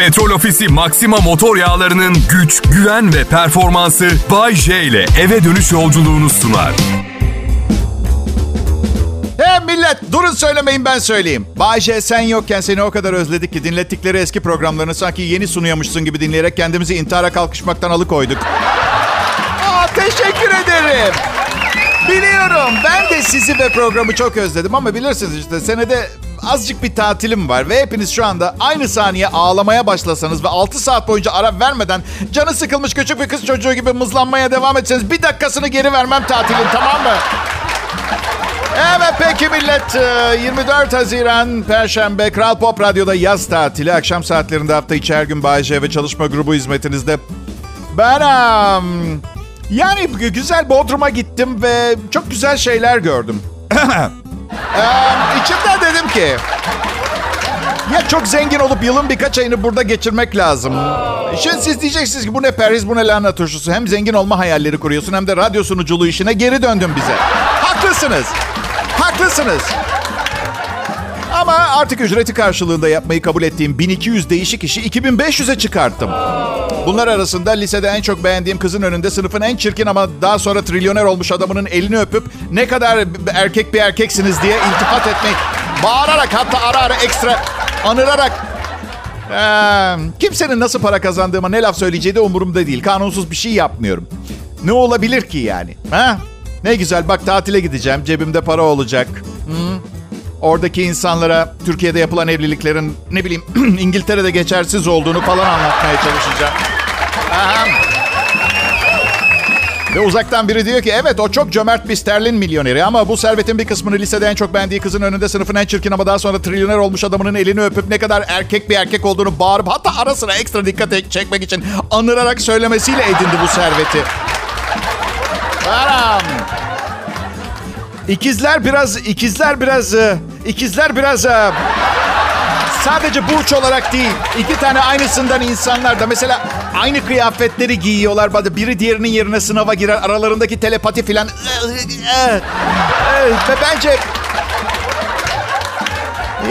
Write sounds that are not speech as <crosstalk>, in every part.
Petrol Ofisi Maxima motor yağlarının güç, güven ve performansı Bay J ile eve dönüş yolculuğunu sunar. He millet durun söylemeyin ben söyleyeyim. Bayce sen yokken seni o kadar özledik ki dinlettikleri eski programlarını sanki yeni sunuyormuşsun gibi dinleyerek kendimizi intihara kalkışmaktan alıkoyduk. <laughs> Aa, teşekkür ederim. Biliyorum ben de sizi ve programı çok özledim ama bilirsiniz işte senede azıcık bir tatilim var ve hepiniz şu anda aynı saniye ağlamaya başlasanız ve 6 saat boyunca ara vermeden canı sıkılmış küçük bir kız çocuğu gibi mızlanmaya devam etseniz bir dakikasını geri vermem tatilin tamam mı? Evet peki millet 24 Haziran Perşembe Kral Pop Radyo'da yaz tatili akşam saatlerinde hafta içi her gün Bayece ve çalışma grubu hizmetinizde. Ben um, yani güzel Bodrum'a gittim ve çok güzel şeyler gördüm. <clears throat> um, içimden dedim ki ya çok zengin olup yılın birkaç ayını burada geçirmek lazım. Şimdi siz diyeceksiniz ki bu ne perhiz bu ne lahana turşusu. Hem zengin olma hayalleri kuruyorsun hem de radyo sunuculuğu işine geri döndün bize. Haklısınız. Haklısınız. Ama artık ücreti karşılığında yapmayı kabul ettiğim 1200 değişik işi 2500'e çıkarttım. Bunlar arasında lisede en çok beğendiğim kızın önünde sınıfın en çirkin ama daha sonra trilyoner olmuş adamının elini öpüp ne kadar erkek bir erkeksiniz diye iltifat etmeyi bağırarak hatta ara ara ekstra anırarak ee, kimsenin nasıl para kazandığıma ne laf söyleyeceği de umurumda değil. Kanunsuz bir şey yapmıyorum. Ne olabilir ki yani? Ha? Ne güzel bak tatile gideceğim. Cebimde para olacak. Hı? Oradaki insanlara Türkiye'de yapılan evliliklerin ne bileyim <clears throat> İngiltere'de geçersiz olduğunu falan anlatmaya çalışacağım. Aha. Ve uzaktan biri diyor ki evet o çok cömert bir sterlin milyoneri ama bu servetin bir kısmını lisede en çok beğendiği kızın önünde sınıfın en çirkin ama daha sonra trilyoner olmuş adamının elini öpüp ne kadar erkek bir erkek olduğunu bağırıp hatta ara sıra ekstra dikkat çekmek için anırarak söylemesiyle edindi bu serveti. Baram. İkizler biraz, ikizler biraz, e, ikizler biraz e, sadece burç olarak değil. iki tane aynısından insanlar da mesela aynı kıyafetleri giyiyorlar. Biri diğerinin yerine sınava girer. Aralarındaki telepati filan. Ve bence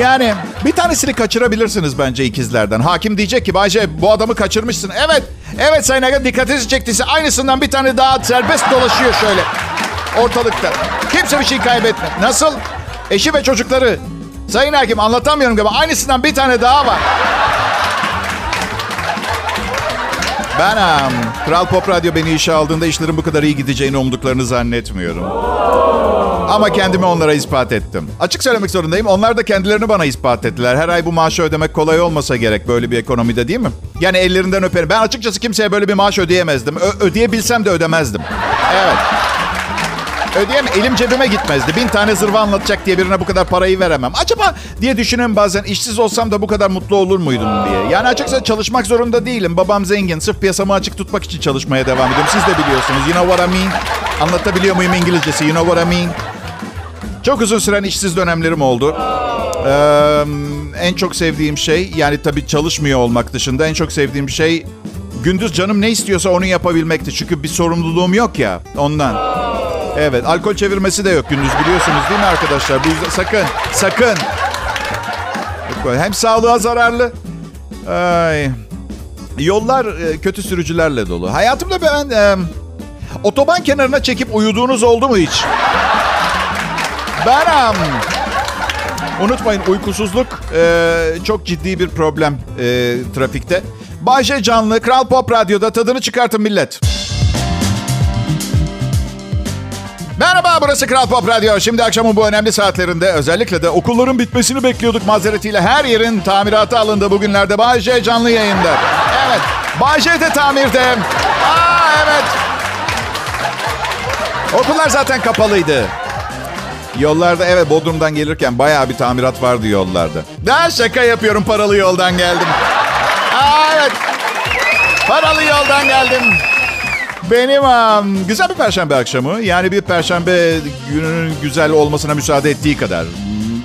yani bir tanesini kaçırabilirsiniz bence ikizlerden. Hakim diyecek ki Bayce bu adamı kaçırmışsın. Evet, evet Sayın Aga dikkatinizi çektiyse aynısından bir tane daha serbest dolaşıyor şöyle ortalıkta. Kimse bir şey kaybetme. Nasıl? Eşi ve çocukları. Sayın Hakim anlatamıyorum galiba. Aynısından bir tane daha var. Ben um, Kral Pop Radyo beni işe aldığında işlerin bu kadar iyi gideceğini umduklarını zannetmiyorum. Ama kendimi onlara ispat ettim. Açık söylemek zorundayım. Onlar da kendilerini bana ispat ettiler. Her ay bu maaşı ödemek kolay olmasa gerek böyle bir ekonomide değil mi? Yani ellerinden öperim. Ben açıkçası kimseye böyle bir maaş ödeyemezdim. Ö- ödeyebilsem de ödemezdim. Evet. Ödeyem elim cebime gitmezdi. Bin tane zırva anlatacak diye birine bu kadar parayı veremem. Acaba diye düşünüyorum bazen işsiz olsam da bu kadar mutlu olur muydum diye. Yani açıkçası çalışmak zorunda değilim. Babam zengin. Sırf piyasamı açık tutmak için çalışmaya devam ediyorum. Siz de biliyorsunuz. You know what I mean? Anlatabiliyor muyum İngilizcesi? You know what I mean? Çok uzun süren işsiz dönemlerim oldu. Ee, en çok sevdiğim şey yani tabii çalışmıyor olmak dışında en çok sevdiğim şey gündüz canım ne istiyorsa onu yapabilmekti. Çünkü bir sorumluluğum yok ya ondan. Evet, alkol çevirmesi de yok gündüz biliyorsunuz değil mi arkadaşlar? Bu yüzden sakın, sakın. Hem sağlığa zararlı. Ay. Yollar e, kötü sürücülerle dolu. Hayatımda ben e, otoban kenarına çekip uyuduğunuz oldu mu hiç? Ben um, unutmayın uykusuzluk e, çok ciddi bir problem e, trafikte. Bayce Canlı, Kral Pop Radyo'da tadını çıkartın millet. Merhaba burası Kral Pop Radyo. Şimdi akşamın bu önemli saatlerinde özellikle de okulların bitmesini bekliyorduk mazeretiyle her yerin tamiratı alındı bugünlerde. Bahçe canlı yayında. Evet. Bahçe de tamirde. Aa evet. Okullar zaten kapalıydı. Yollarda evet Bodrum'dan gelirken bayağı bir tamirat vardı yollarda. Daha şaka yapıyorum paralı yoldan geldim. Aa, evet. Paralı yoldan geldim. Benim um, güzel bir perşembe akşamı. Yani bir perşembe gününün güzel olmasına müsaade ettiği kadar.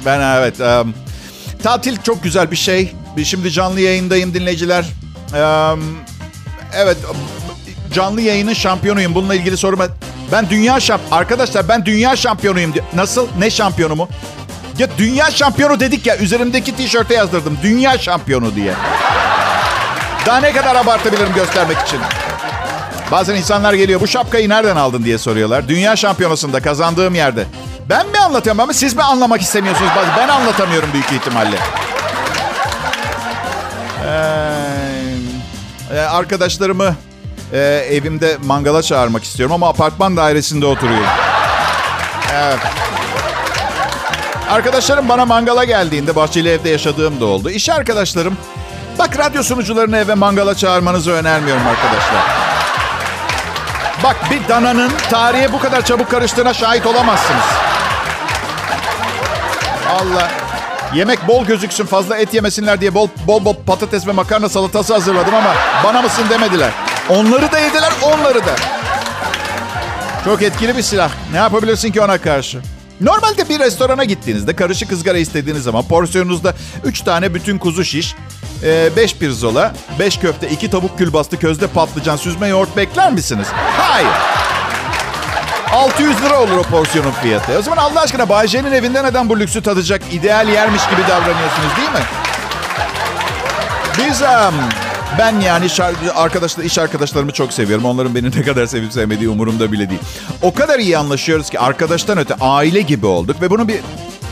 Ben evet. Um, tatil çok güzel bir şey. Şimdi canlı yayındayım dinleyiciler. Um, evet canlı yayının şampiyonuyum. Bununla ilgili soruma... Ben dünya şamp... Arkadaşlar ben dünya şampiyonuyum. Nasıl? Ne şampiyonu mu? Ya dünya şampiyonu dedik ya. Üzerimdeki tişörte yazdırdım. Dünya şampiyonu diye. Daha ne kadar abartabilirim göstermek için? Bazen insanlar geliyor bu şapkayı nereden aldın diye soruyorlar. Dünya şampiyonasında kazandığım yerde. Ben mi anlatıyorum ama siz mi anlamak istemiyorsunuz? Ben anlatamıyorum büyük ihtimalle. Ee, arkadaşlarımı e, evimde mangala çağırmak istiyorum ama apartman dairesinde oturuyorum. Evet. Arkadaşlarım bana mangala geldiğinde bahçeli evde yaşadığım da oldu. İş arkadaşlarım, bak radyo sunucularını eve mangala çağırmanızı önermiyorum arkadaşlar. Bak bir dananın tarihe bu kadar çabuk karıştığına şahit olamazsınız. Allah. Yemek bol gözüksün fazla et yemesinler diye bol bol bol patates ve makarna salatası hazırladım ama bana mısın demediler. Onları da yediler onları da. Çok etkili bir silah. Ne yapabilirsin ki ona karşı? Normalde bir restorana gittiğinizde karışık ızgara istediğiniz zaman porsiyonunuzda 3 tane bütün kuzu şiş, 5 e, pirzola, 5 köfte, 2 tavuk külbastı, közde patlıcan, süzme yoğurt bekler misiniz? Hayır. 600 lira olur o porsiyonun fiyatı. O zaman Allah aşkına Bayce'nin evinde neden bu lüksü tadacak ideal yermiş gibi davranıyorsunuz değil mi? Biz um, ben yani arkadaşlar iş arkadaşlarımı çok seviyorum. Onların beni ne kadar sevip sevmediği umurumda bile değil. O kadar iyi anlaşıyoruz ki arkadaştan öte aile gibi olduk ve bunu bir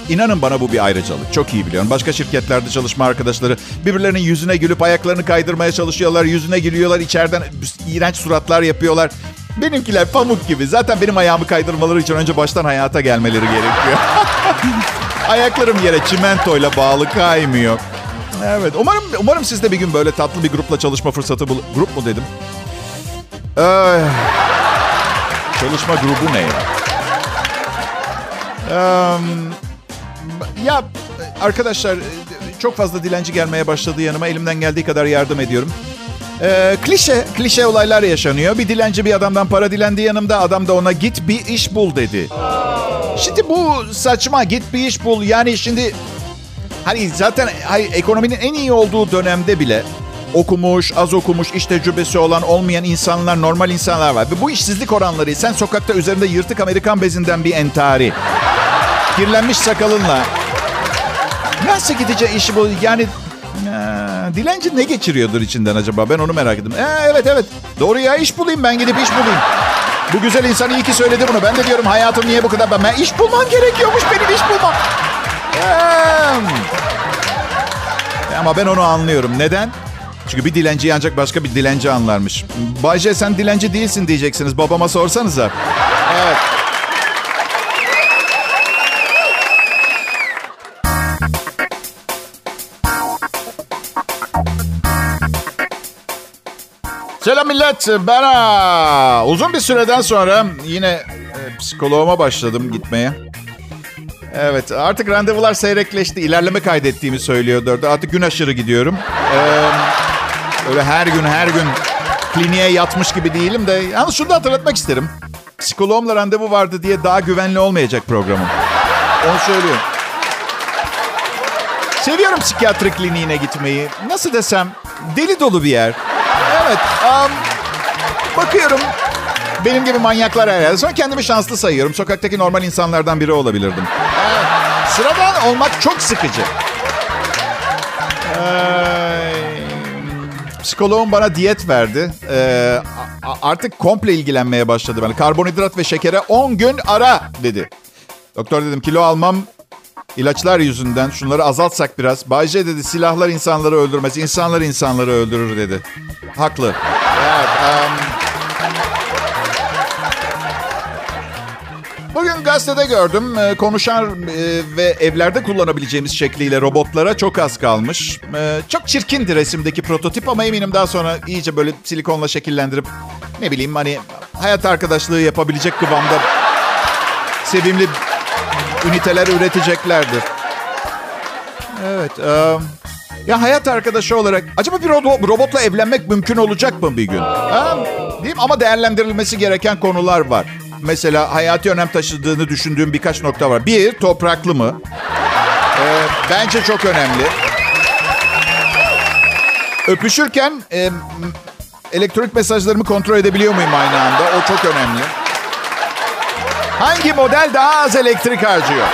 İnanın bana bu bir ayrıcalık. Çok iyi biliyorum. Başka şirketlerde çalışma arkadaşları birbirlerinin yüzüne gülüp ayaklarını kaydırmaya çalışıyorlar. Yüzüne gülüyorlar. içeriden iğrenç suratlar yapıyorlar. Benimkiler pamuk gibi. Zaten benim ayağımı kaydırmaları için önce baştan hayata gelmeleri gerekiyor. <laughs> Ayaklarım yere çimentoyla bağlı kaymıyor. Evet. Umarım umarım siz de bir gün böyle tatlı bir grupla çalışma fırsatı bul... Grup mu dedim? Ee, çalışma grubu ne ya? Ee, ya arkadaşlar çok fazla dilenci gelmeye başladı yanıma. Elimden geldiği kadar yardım ediyorum. Ee, klişe, klişe olaylar yaşanıyor. Bir dilenci bir adamdan para dilendi yanımda. Adam da ona git bir iş bul dedi. Şimdi bu saçma git bir iş bul. Yani şimdi hani zaten hani, ekonominin en iyi olduğu dönemde bile okumuş, az okumuş, iş tecrübesi olan, olmayan insanlar, normal insanlar var. Ve bu işsizlik oranları sen sokakta üzerinde yırtık Amerikan bezinden bir entari, kirlenmiş sakalınla nasıl gideceği işi bu? Yani ee, dilenci ne geçiriyordur içinden acaba? Ben onu merak ettim. Ee, evet evet. Doğru ya iş bulayım ben gidip iş bulayım. Bu güzel insan iyi ki söyledi bunu. Ben de diyorum hayatım niye bu kadar... Ben, ben iş bulmam gerekiyormuş benim iş bulmam. Ee, ama ben onu anlıyorum. Neden? Çünkü bir dilenciyi ancak başka bir dilenci anlarmış. Bayce sen dilenci değilsin diyeceksiniz. Babama sorsanıza. Evet. Selam millet. Ben uzun bir süreden sonra yine e, psikoloğuma başladım gitmeye. Evet artık randevular seyrekleşti. İlerleme kaydettiğimi söylüyordu. Artık gün aşırı gidiyorum. Ee, öyle her gün her gün kliniğe yatmış gibi değilim de. Yalnız şunu da hatırlatmak isterim. Psikoloğumla randevu vardı diye daha güvenli olmayacak programım. Onu söylüyorum. Seviyorum psikiyatri kliniğine gitmeyi. Nasıl desem deli dolu bir yer. Evet. Um, bakıyorum. Benim gibi manyaklar herhalde. Sonra kendimi şanslı sayıyorum. Sokaktaki normal insanlardan biri olabilirdim. Sıradan olmak çok sıkıcı. Ee, psikoloğum bana diyet verdi. Ee, artık komple ilgilenmeye başladı. Yani karbonhidrat ve şekere 10 gün ara dedi. Doktor dedim kilo almam İlaçlar yüzünden şunları azaltsak biraz. Bayce dedi silahlar insanları öldürmez. insanlar insanları öldürür dedi. Haklı. Evet. Um... Bugün gazetede gördüm. Ee, konuşan e, ve evlerde kullanabileceğimiz şekliyle robotlara çok az kalmış. Ee, çok çirkindi resimdeki prototip ama eminim daha sonra iyice böyle silikonla şekillendirip ne bileyim hani hayat arkadaşlığı yapabilecek kıvamda sevimli üniteler üreteceklerdir. Evet. Um, ya hayat arkadaşı olarak acaba bir robotla evlenmek mümkün olacak mı bir gün? Ha? Değil mi? Ama değerlendirilmesi gereken konular var. Mesela hayati önem taşıdığını düşündüğüm birkaç nokta var. Bir, topraklı mı? Ee, bence çok önemli. Öpüşürken e, elektronik mesajlarımı kontrol edebiliyor muyum aynı anda? O çok önemli. Hangi model daha az elektrik harcıyor?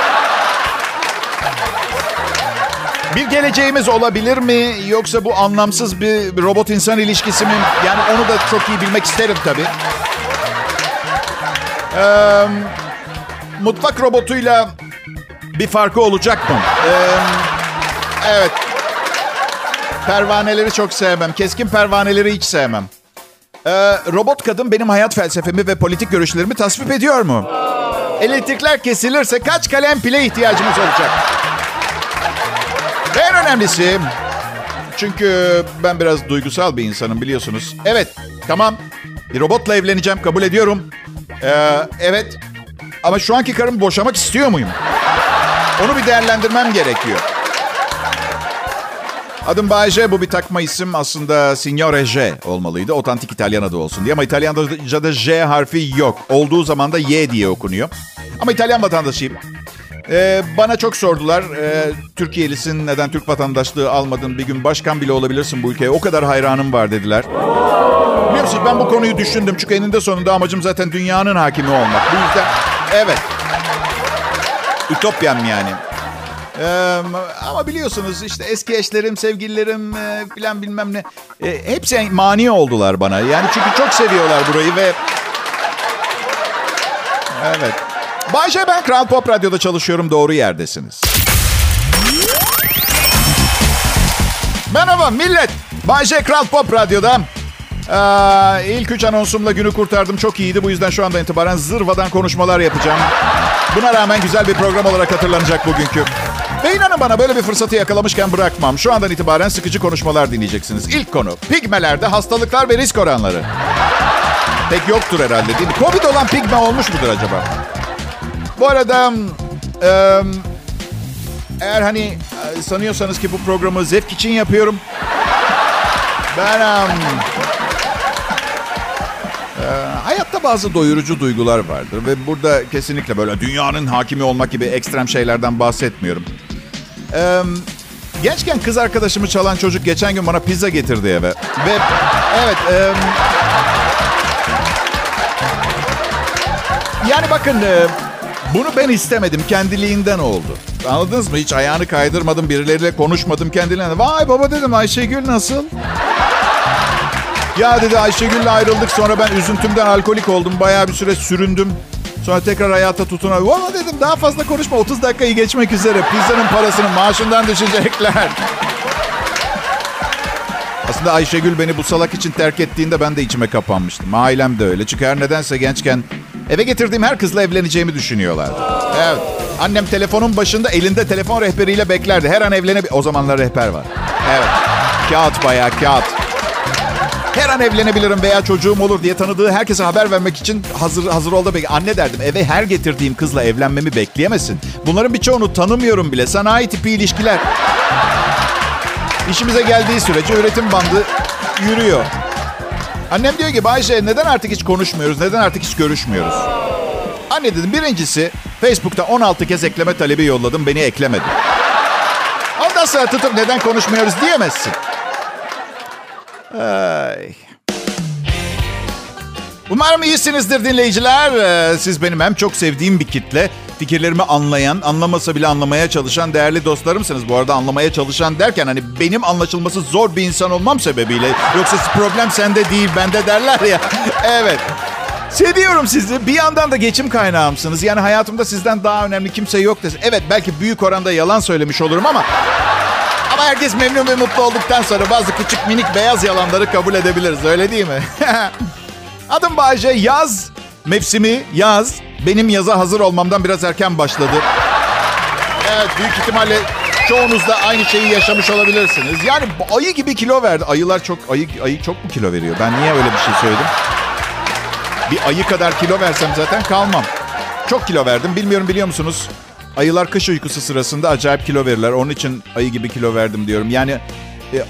Bir geleceğimiz olabilir mi? Yoksa bu anlamsız bir robot insan ilişkisi mi? Yani onu da çok iyi bilmek isterim tabii. Ee, mutfak robotuyla bir farkı olacak mı? Ee, evet. Pervaneleri çok sevmem. Keskin pervaneleri hiç sevmem. Ee, robot kadın benim hayat felsefemi ve politik görüşlerimi tasvip ediyor mu? Elektrikler kesilirse kaç kalem pile ihtiyacımız olacak? Ve en önemlisi... Çünkü ben biraz duygusal bir insanım biliyorsunuz. Evet, tamam. Bir robotla evleneceğim, kabul ediyorum. Ee, evet. Ama şu anki karımı boşamak istiyor muyum? Onu bir değerlendirmem gerekiyor. Adım Bayce, bu bir takma isim. Aslında Signore J olmalıydı. Otantik İtalyan adı olsun diye. Ama İtalyanca'da J harfi yok. Olduğu zaman da Y diye okunuyor. Ama İtalyan vatandaşıyım. Ee, bana çok sordular. Ee, Türkiye'lisin, neden Türk vatandaşlığı almadın? Bir gün başkan bile olabilirsin bu ülkeye. O kadar hayranım var dediler. Biliyor musunuz ben bu konuyu düşündüm. Çünkü eninde sonunda amacım zaten dünyanın hakimi olmak. Bu yüzden evet. Ütopyam yani. Ee, ama biliyorsunuz işte eski eşlerim, sevgililerim e, filan bilmem ne. E, hepsi mani oldular bana. Yani çünkü çok seviyorlar burayı ve... Evet. Bayce ben Kral Pop Radyo'da çalışıyorum. Doğru yerdesiniz. Merhaba millet. Bayce Kral Pop Radyo'da. Ee, ilk üç anonsumla günü kurtardım. Çok iyiydi. Bu yüzden şu anda itibaren zırvadan konuşmalar yapacağım. Buna rağmen güzel bir program olarak hatırlanacak bugünkü. Ve inanın bana böyle bir fırsatı yakalamışken bırakmam. Şu andan itibaren sıkıcı konuşmalar dinleyeceksiniz. İlk konu pigmelerde hastalıklar ve risk oranları. Pek yoktur herhalde değil mi? Covid olan pigme olmuş mudur acaba? Bu arada eğer hani sanıyorsanız ki bu programı zevk için yapıyorum. Ben hayatta bazı doyurucu duygular vardır ve burada kesinlikle böyle dünyanın hakimi olmak gibi ekstrem şeylerden bahsetmiyorum. Gençken kız arkadaşımı çalan çocuk geçen gün bana pizza getirdi eve ve evet. Yani bakın. Bunu ben istemedim. Kendiliğinden oldu. Anladınız mı? Hiç ayağını kaydırmadım. Birileriyle konuşmadım kendiliğinden. Vay baba dedim Ayşegül nasıl? Ya dedi Ayşegül'le ayrıldık. Sonra ben üzüntümden alkolik oldum. Bayağı bir süre süründüm. Sonra tekrar hayata tutunabildim. Valla dedim daha fazla konuşma. 30 dakikayı geçmek üzere. Pizzanın parasını maaşından düşecekler. Aslında Ayşegül beni bu salak için terk ettiğinde ben de içime kapanmıştım. Ailem de öyle. Çünkü her nedense gençken eve getirdiğim her kızla evleneceğimi düşünüyorlardı. Evet. Annem telefonun başında elinde telefon rehberiyle beklerdi. Her an evlenebilir. O zamanlar rehber var. Evet. Kağıt bayağı kağıt. Her an evlenebilirim veya çocuğum olur diye tanıdığı herkese haber vermek için hazır hazır oldu. Anne derdim eve her getirdiğim kızla evlenmemi bekleyemezsin. Bunların birçoğunu tanımıyorum bile. Sanayi tipi ilişkiler. İşimize geldiği sürece üretim bandı yürüyor. Annem diyor ki Bayşe neden artık hiç konuşmuyoruz? Neden artık hiç görüşmüyoruz? Anne dedim birincisi Facebook'ta 16 kez ekleme talebi yolladım. Beni eklemedi. Ondan sonra tutup neden konuşmuyoruz diyemezsin. Ay. Umarım iyisinizdir dinleyiciler. Ee, Siz benim hem çok sevdiğim bir kitle, fikirlerimi anlayan, anlamasa bile anlamaya çalışan değerli dostlarımsınız. Bu arada anlamaya çalışan derken hani benim anlaşılması zor bir insan olmam sebebiyle. Yoksa problem sende değil, bende derler ya. <laughs> Evet. Seviyorum sizi. Bir yandan da geçim kaynağımsınız. Yani hayatımda sizden daha önemli kimse yok desin. Evet belki büyük oranda yalan söylemiş olurum ama... Ama herkes memnun ve mutlu olduktan sonra bazı küçük minik beyaz yalanları kabul edebiliriz. Öyle değil mi? <laughs> Adım Bayce. Yaz mevsimi yaz. Benim yaza hazır olmamdan biraz erken başladı. Evet büyük ihtimalle çoğunuz da aynı şeyi yaşamış olabilirsiniz. Yani ayı gibi kilo verdi. Ayılar çok ayı ayı çok mu kilo veriyor? Ben niye öyle bir şey söyledim? Bir ayı kadar kilo versem zaten kalmam. Çok kilo verdim. Bilmiyorum biliyor musunuz? Ayılar kış uykusu sırasında acayip kilo verirler. Onun için ayı gibi kilo verdim diyorum. Yani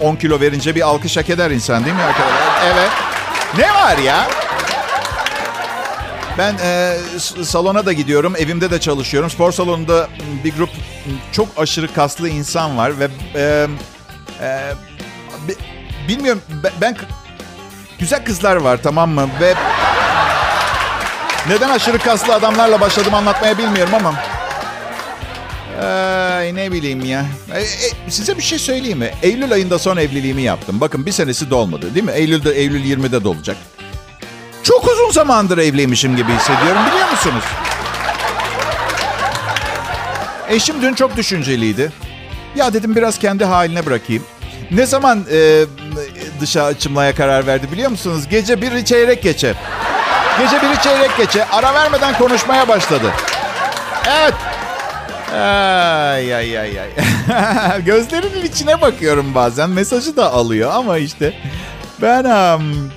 10 kilo verince bir alkış hak eder insan değil mi arkadaşlar? Evet. Ne var ya? Ben e, salona da gidiyorum, evimde de çalışıyorum. Spor salonunda bir grup çok aşırı kaslı insan var ve e, e, bilmiyorum ben, güzel kızlar var tamam mı ve neden aşırı kaslı adamlarla başladım anlatmaya bilmiyorum ama Ay ne bileyim ya. E, e, size bir şey söyleyeyim mi? Eylül ayında son evliliğimi yaptım. Bakın bir senesi dolmadı değil mi? Eylül'de Eylül 20'de dolacak. Çok uzun zamandır evliymişim gibi hissediyorum biliyor musunuz? Eşim dün çok düşünceliydi. Ya dedim biraz kendi haline bırakayım. Ne zaman e, dışa açılmaya karar verdi biliyor musunuz? Gece bir çeyrek geçe. Gece biri çeyrek geçe ara vermeden konuşmaya başladı. Evet. Ay ay ay ay. <laughs> Gözlerinin içine bakıyorum bazen. Mesajı da alıyor ama işte ben um,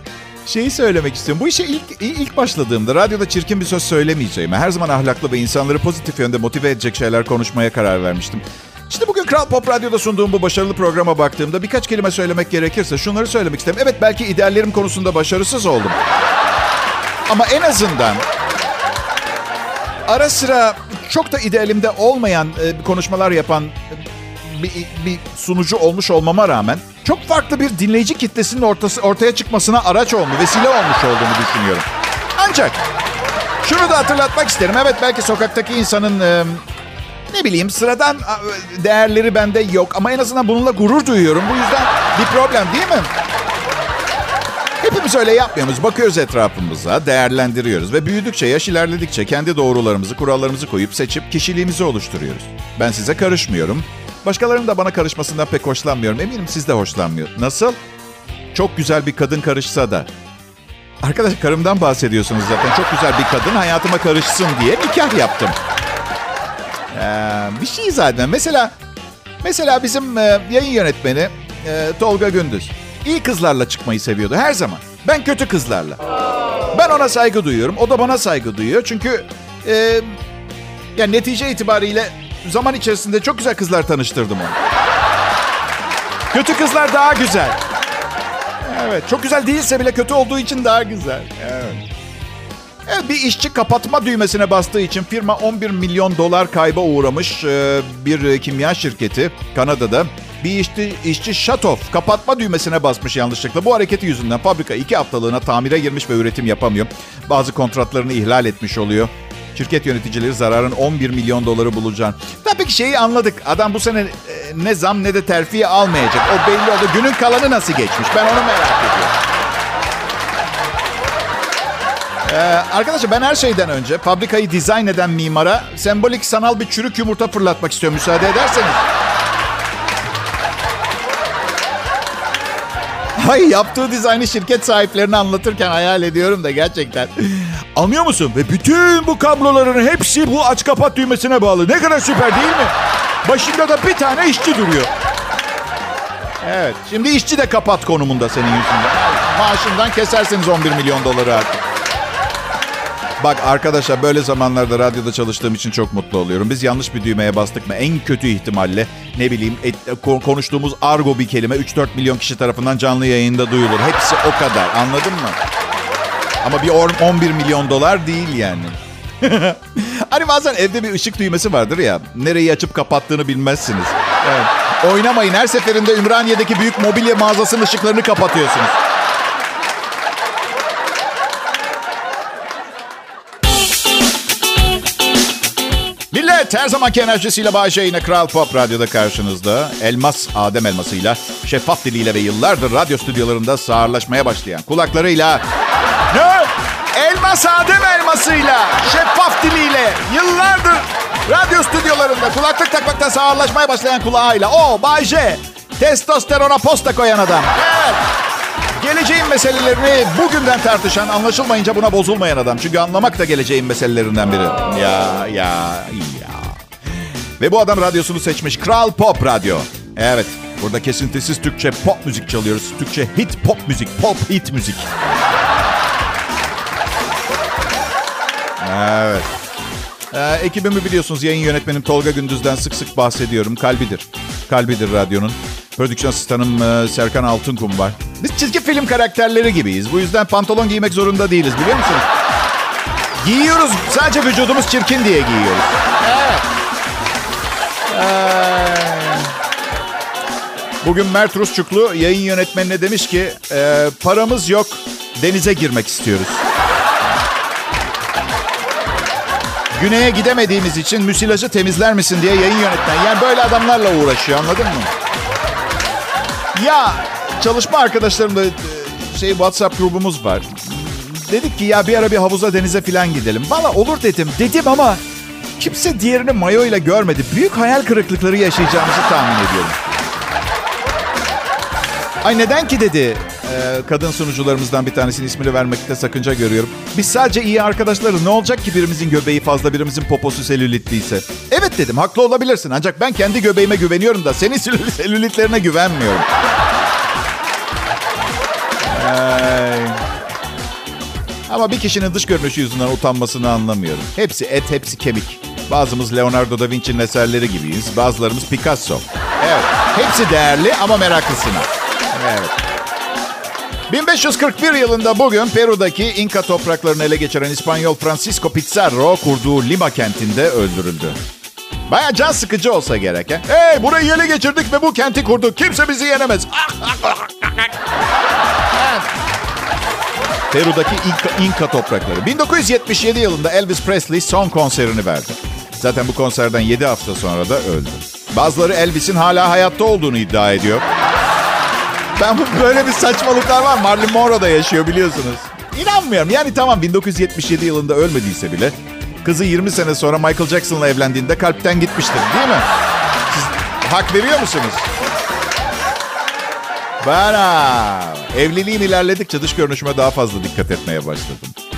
şeyi söylemek istiyorum. Bu işe ilk ilk başladığımda radyoda çirkin bir söz söylemeyeceğime, her zaman ahlaklı ve insanları pozitif yönde motive edecek şeyler konuşmaya karar vermiştim. İşte bugün Kral Pop Radyo'da sunduğum bu başarılı programa baktığımda birkaç kelime söylemek gerekirse şunları söylemek isterim. Evet belki ideallerim konusunda başarısız oldum. Ama en azından ara sıra çok da idealimde olmayan e, konuşmalar yapan e, bir, bir sunucu olmuş olmama rağmen çok farklı bir dinleyici kitlesinin ortası, ortaya çıkmasına araç olmuş, vesile olmuş olduğunu düşünüyorum. Ancak şunu da hatırlatmak isterim. Evet belki sokaktaki insanın e, ne bileyim sıradan değerleri bende yok ama en azından bununla gurur duyuyorum. Bu yüzden bir problem değil mi? Hepimiz öyle yapmıyoruz. Bakıyoruz etrafımıza, değerlendiriyoruz ve büyüdükçe, yaş ilerledikçe kendi doğrularımızı, kurallarımızı koyup seçip kişiliğimizi oluşturuyoruz. Ben size karışmıyorum. Başkalarının da bana karışmasından pek hoşlanmıyorum. Eminim siz de hoşlanmıyor. Nasıl? Çok güzel bir kadın karışsa da. Arkadaş karımdan bahsediyorsunuz zaten. Çok güzel bir kadın hayatıma karışsın diye nikah yaptım. Ee, bir şey zaten. Mesela mesela bizim e, yayın yönetmeni e, Tolga Gündüz. İyi kızlarla çıkmayı seviyordu her zaman. Ben kötü kızlarla. Ben ona saygı duyuyorum. O da bana saygı duyuyor. Çünkü e, yani netice itibariyle zaman içerisinde çok güzel kızlar tanıştırdım onu. Kötü kızlar daha güzel. Evet, çok güzel değilse bile kötü olduğu için daha güzel. Evet. Evet, bir işçi kapatma düğmesine bastığı için firma 11 milyon dolar kayba uğramış e, bir kimya şirketi Kanada'da. Bir işçi, işçi Şatof kapatma düğmesine basmış yanlışlıkla. Bu hareketi yüzünden fabrika iki haftalığına tamire girmiş ve üretim yapamıyor. Bazı kontratlarını ihlal etmiş oluyor. Şirket yöneticileri zararın 11 milyon doları bulacağını. Tabii ki şeyi anladık. Adam bu sene e, ne zam ne de terfi almayacak. O belli oldu. Günün kalanı nasıl geçmiş? Ben onu merak ediyorum. Ee, arkadaşlar ben her şeyden önce fabrikayı dizayn eden mimara sembolik sanal bir çürük yumurta fırlatmak istiyorum müsaade ederseniz. Hay yaptığı dizaynı şirket sahiplerine anlatırken hayal ediyorum da gerçekten. Anlıyor musun? Ve bütün bu kabloların hepsi bu aç kapat düğmesine bağlı. Ne kadar süper değil mi? Başında da bir tane işçi duruyor. Evet. Şimdi işçi de kapat konumunda senin yüzünden. Maaşından keserseniz 11 milyon doları artık. Bak arkadaşlar böyle zamanlarda radyoda çalıştığım için çok mutlu oluyorum. Biz yanlış bir düğmeye bastık mı en kötü ihtimalle ne bileyim et, konuştuğumuz argo bir kelime 3-4 milyon kişi tarafından canlı yayında duyulur. Hepsi o kadar anladın mı? Ama bir 11 milyon dolar değil yani. <laughs> hani bazen evde bir ışık düğmesi vardır ya. Nereyi açıp kapattığını bilmezsiniz. Evet. Oynamayın her seferinde Ümraniye'deki büyük mobilya mağazasının ışıklarını kapatıyorsunuz. Millet her zamanki enerjisiyle Bayşe yine Kral Pop Radyo'da karşınızda. Elmas Adem elmasıyla, şeffaf diliyle ve yıllardır radyo stüdyolarında sağırlaşmaya başlayan kulaklarıyla... Ne? Elmas Adem elmasıyla, şeffaf diliyle, yıllardır radyo stüdyolarında kulaklık takmaktan sağırlaşmaya başlayan kulağıyla. O Bayşe, testosterona posta koyan adam. Evet. Geleceğin meselelerini bugünden tartışan, anlaşılmayınca buna bozulmayan adam. Çünkü anlamak da geleceğin meselelerinden biri. Ya, ya, ya. Ve bu adam radyosunu seçmiş. Kral Pop Radyo. Evet, burada kesintisiz Türkçe pop müzik çalıyoruz. Türkçe hit pop müzik, pop hit müzik. Evet. Ee, ekibimi biliyorsunuz yayın yönetmenim Tolga Gündüz'den sık sık bahsediyorum. Kalbidir. Kalbidir radyonun. Prodüksiyon asistanım e, Serkan Altınkum var. Biz çizgi film karakterleri gibiyiz. Bu yüzden pantolon giymek zorunda değiliz biliyor musunuz? Giyiyoruz. Sadece vücudumuz çirkin diye giyiyoruz. Ee, bugün Mert Rusçuklu yayın yönetmenine demiş ki e, paramız yok denize girmek istiyoruz. Güney'e gidemediğimiz için müsilajı temizler misin diye yayın yönetmen. Yani böyle adamlarla uğraşıyor anladın mı? Ya çalışma arkadaşlarımla e, şey WhatsApp grubumuz var. Dedik ki ya bir ara bir havuza denize falan gidelim. Valla olur dedim. Dedim ama kimse diğerini mayo ile görmedi. Büyük hayal kırıklıkları yaşayacağımızı tahmin ediyorum. Ay neden ki dedi ee, kadın sunucularımızdan bir tanesinin ismini vermekte sakınca görüyorum. Biz sadece iyi arkadaşlarız. Ne olacak ki birimizin göbeği fazla, birimizin poposu selülitliyse? Evet dedim, haklı olabilirsin. Ancak ben kendi göbeğime güveniyorum da senin <laughs> selülitlerine güvenmiyorum. Ay. Ama bir kişinin dış görünüşü yüzünden utanmasını anlamıyorum. Hepsi et, hepsi kemik. Bazımız Leonardo da Vinci'nin eserleri gibiyiz. Bazılarımız Picasso. Evet, hepsi değerli ama meraklısına. Evet. 1541 yılında bugün Peru'daki İnka topraklarını ele geçiren İspanyol Francisco Pizarro kurduğu Lima kentinde öldürüldü. Baya can sıkıcı olsa gerek. He? Hey burayı ele geçirdik ve bu kenti kurduk. Kimse bizi yenemez. <laughs> Peru'daki İnka, İnka toprakları. 1977 yılında Elvis Presley son konserini verdi. Zaten bu konserden 7 hafta sonra da öldü. Bazıları Elvis'in hala hayatta olduğunu iddia ediyor. Ben böyle bir saçmalıklar var. Marilyn Monroe da yaşıyor biliyorsunuz. İnanmıyorum. Yani tamam 1977 yılında ölmediyse bile kızı 20 sene sonra Michael Jackson'la evlendiğinde kalpten gitmiştir değil mi? Siz hak veriyor musunuz? Bana. Evliliğim ilerledikçe dış görünüşüme daha fazla dikkat etmeye başladım.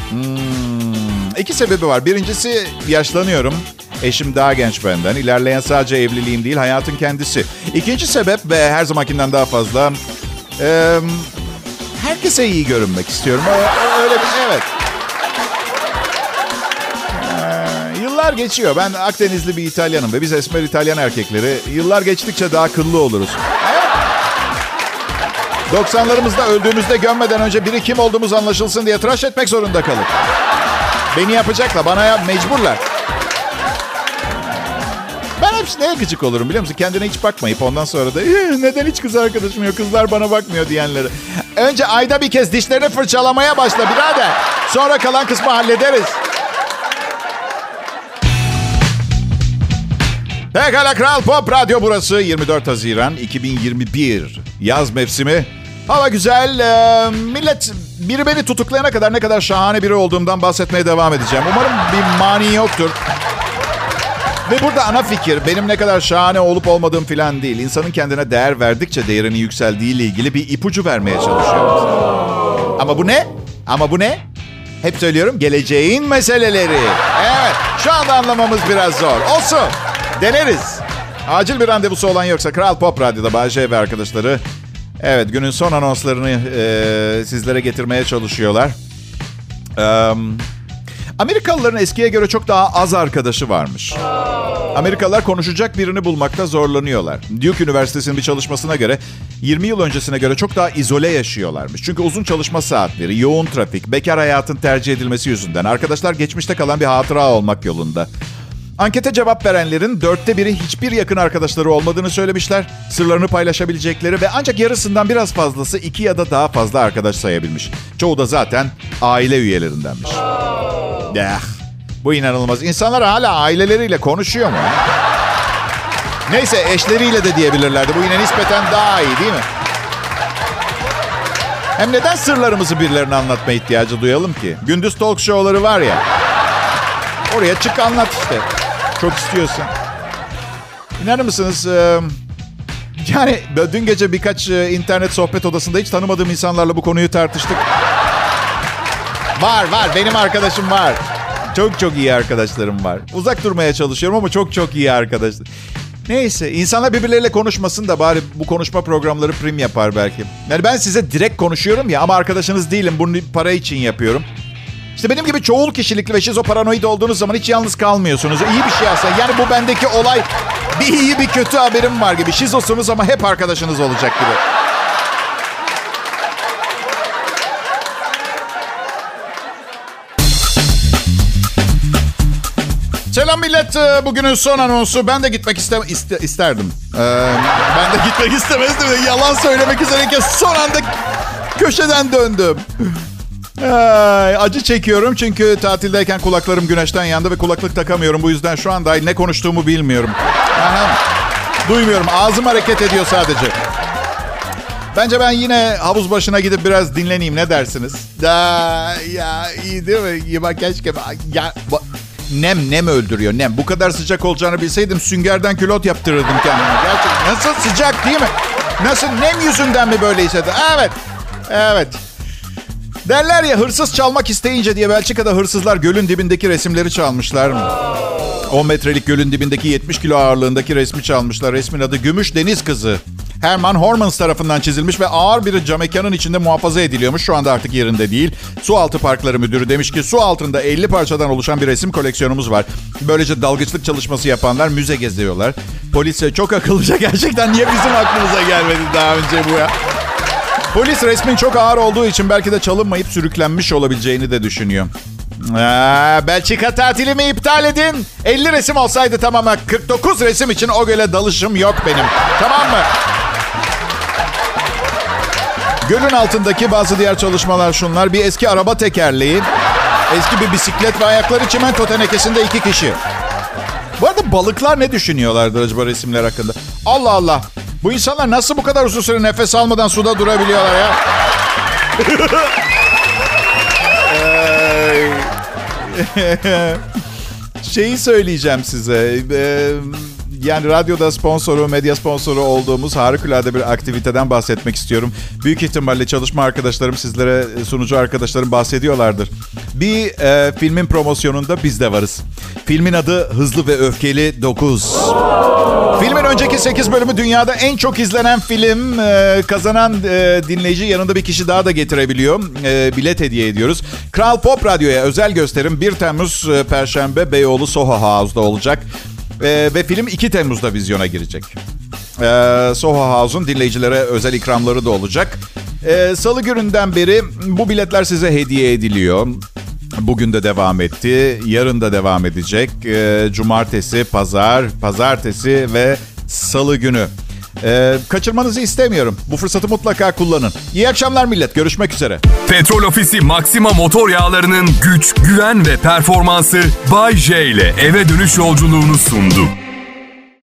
Hmm, iki sebebi var. Birincisi yaşlanıyorum. Eşim daha genç benden. İlerleyen sadece evliliğim değil, hayatın kendisi. İkinci sebep ve her zamankinden daha fazla ee, herkese iyi görünmek istiyorum. Öyle bir, evet. Yıllar geçiyor. Ben Akdenizli bir İtalyanım ve biz esmer İtalyan erkekleri yıllar geçtikçe daha kıllı oluruz. Evet. 90'larımızda öldüğümüzde gömmeden önce biri kim olduğumuz anlaşılsın diye tıraş etmek zorunda kalır. Beni yapacaklar, bana yap, mecburlar hep neye gıcık olurum biliyor musun? Kendine hiç bakmayıp ondan sonra da neden hiç kız arkadaşım yok, kızlar bana bakmıyor diyenleri. Önce ayda bir kez dişlerini fırçalamaya başla birader. Sonra kalan kısmı hallederiz. Pekala Kral Pop Radyo burası 24 Haziran 2021 yaz mevsimi. Hava güzel. Ee, millet biri beni tutuklayana kadar ne kadar şahane biri olduğumdan bahsetmeye devam edeceğim. Umarım bir mani yoktur. Ve burada ana fikir benim ne kadar şahane olup olmadığım falan değil. İnsanın kendine değer verdikçe değerinin yükseldiği ile ilgili bir ipucu vermeye çalışıyorum. Ama bu ne? Ama bu ne? Hep söylüyorum geleceğin meseleleri. Evet şu anda anlamamız biraz zor. Olsun deneriz. Acil bir randevusu olan yoksa Kral Pop Radyo'da Bayce ve arkadaşları evet günün son anonslarını e, sizlere getirmeye çalışıyorlar. Um, Amerikalıların eskiye göre çok daha az arkadaşı varmış. Amerikalılar konuşacak birini bulmakta zorlanıyorlar. Duke Üniversitesi'nin bir çalışmasına göre 20 yıl öncesine göre çok daha izole yaşıyorlarmış. Çünkü uzun çalışma saatleri, yoğun trafik, bekar hayatın tercih edilmesi yüzünden arkadaşlar geçmişte kalan bir hatıra olmak yolunda. Ankete cevap verenlerin dörtte biri hiçbir yakın arkadaşları olmadığını söylemişler. Sırlarını paylaşabilecekleri ve ancak yarısından biraz fazlası iki ya da daha fazla arkadaş sayabilmiş. Çoğu da zaten aile üyelerindenmiş. Eh, bu inanılmaz. İnsanlar hala aileleriyle konuşuyor mu? Neyse eşleriyle de diyebilirlerdi. Bu yine nispeten daha iyi değil mi? Hem neden sırlarımızı birilerine anlatma ihtiyacı duyalım ki? Gündüz talk show'ları var ya. Oraya çık anlat işte. Çok istiyorsan. İnanır mısınız? Yani dün gece birkaç internet sohbet odasında hiç tanımadığım insanlarla bu konuyu tartıştık. Var var benim arkadaşım var. Çok çok iyi arkadaşlarım var. Uzak durmaya çalışıyorum ama çok çok iyi arkadaşlar. Neyse insanlar birbirleriyle konuşmasın da bari bu konuşma programları prim yapar belki. Yani ben size direkt konuşuyorum ya ama arkadaşınız değilim. Bunu para için yapıyorum. İşte benim gibi çoğul kişilikli ve şizoparanoid olduğunuz zaman hiç yalnız kalmıyorsunuz. İyi bir şey aslında. Yani bu bendeki olay bir iyi bir kötü haberim var gibi. Şizosunuz ama hep arkadaşınız olacak gibi. Selam millet. Ee, bugünün son anonsu. Ben de gitmek iste, iste isterdim. Ee, ben de gitmek istemezdim. Yalan söylemek üzereyken son anda köşeden döndüm. Ay, acı çekiyorum çünkü tatildeyken kulaklarım güneşten yandı ve kulaklık takamıyorum. Bu yüzden şu anda ne konuştuğumu bilmiyorum. Aha. Duymuyorum. Ağzım hareket ediyor sadece. Bence ben yine havuz başına gidip biraz dinleneyim. Ne dersiniz? Da ya iyi değil mi? Ya bak keşke ya bak, nem nem öldürüyor nem. Bu kadar sıcak olacağını bilseydim süngerden külot yaptırırdım kendime. Gerçekten nasıl sıcak değil mi? Nasıl nem yüzünden mi böyle hissediyorum? Evet. Evet. Derler ya hırsız çalmak isteyince diye Belçika'da hırsızlar gölün dibindeki resimleri çalmışlar. 10 metrelik gölün dibindeki 70 kilo ağırlığındaki resmi çalmışlar. Resmin adı Gümüş Deniz Kızı. Herman Hormans tarafından çizilmiş ve ağır bir camekanın içinde muhafaza ediliyormuş. Şu anda artık yerinde değil. Sualtı Parkları Müdürü demiş ki su altında 50 parçadan oluşan bir resim koleksiyonumuz var. Böylece dalgıçlık çalışması yapanlar müze geziyorlar. Polis çok akıllıca <laughs> gerçekten niye bizim aklımıza gelmedi daha önce bu ya? Polis resmin çok ağır olduğu için belki de çalınmayıp sürüklenmiş olabileceğini de düşünüyor. Aa, Belçika tatilimi iptal edin. 50 resim olsaydı tamam ama 49 resim için o göle dalışım yok benim. Tamam mı? Gölün altındaki bazı diğer çalışmalar şunlar. Bir eski araba tekerleği, eski bir bisiklet ve ayakları çimento tenekesinde iki kişi. Bu arada balıklar ne düşünüyorlardır acaba resimler hakkında? Allah Allah. Bu insanlar nasıl bu kadar uzun süre nefes almadan suda durabiliyorlar ya? <laughs> Şeyi söyleyeceğim size. Ee, yani radyoda sponsoru, medya sponsoru olduğumuz harikulade bir aktiviteden bahsetmek istiyorum. Büyük ihtimalle çalışma arkadaşlarım sizlere, sunucu arkadaşlarım bahsediyorlardır. Bir e, filmin promosyonunda biz de varız. Filmin adı Hızlı ve Öfkeli 9. Filmin önceki 8 bölümü dünyada en çok izlenen film. E, kazanan e, dinleyici yanında bir kişi daha da getirebiliyor. E, bilet hediye ediyoruz. Kral Pop Radyo'ya özel gösterim 1 Temmuz e, Perşembe Beyoğlu Soho House'da olacak. Ee, ve film 2 Temmuz'da vizyona girecek. Ee, Soho House'un dinleyicilere özel ikramları da olacak. Ee, Salı gününden beri bu biletler size hediye ediliyor. Bugün de devam etti. Yarın da devam edecek. Ee, cumartesi, pazar, pazartesi ve salı günü. Ee, kaçırmanızı istemiyorum. Bu fırsatı mutlaka kullanın. İyi akşamlar millet. Görüşmek üzere. Petrol Ofisi Maxima motor yağlarının güç, güven ve performansı Bay J ile eve dönüş yolculuğunu sundu.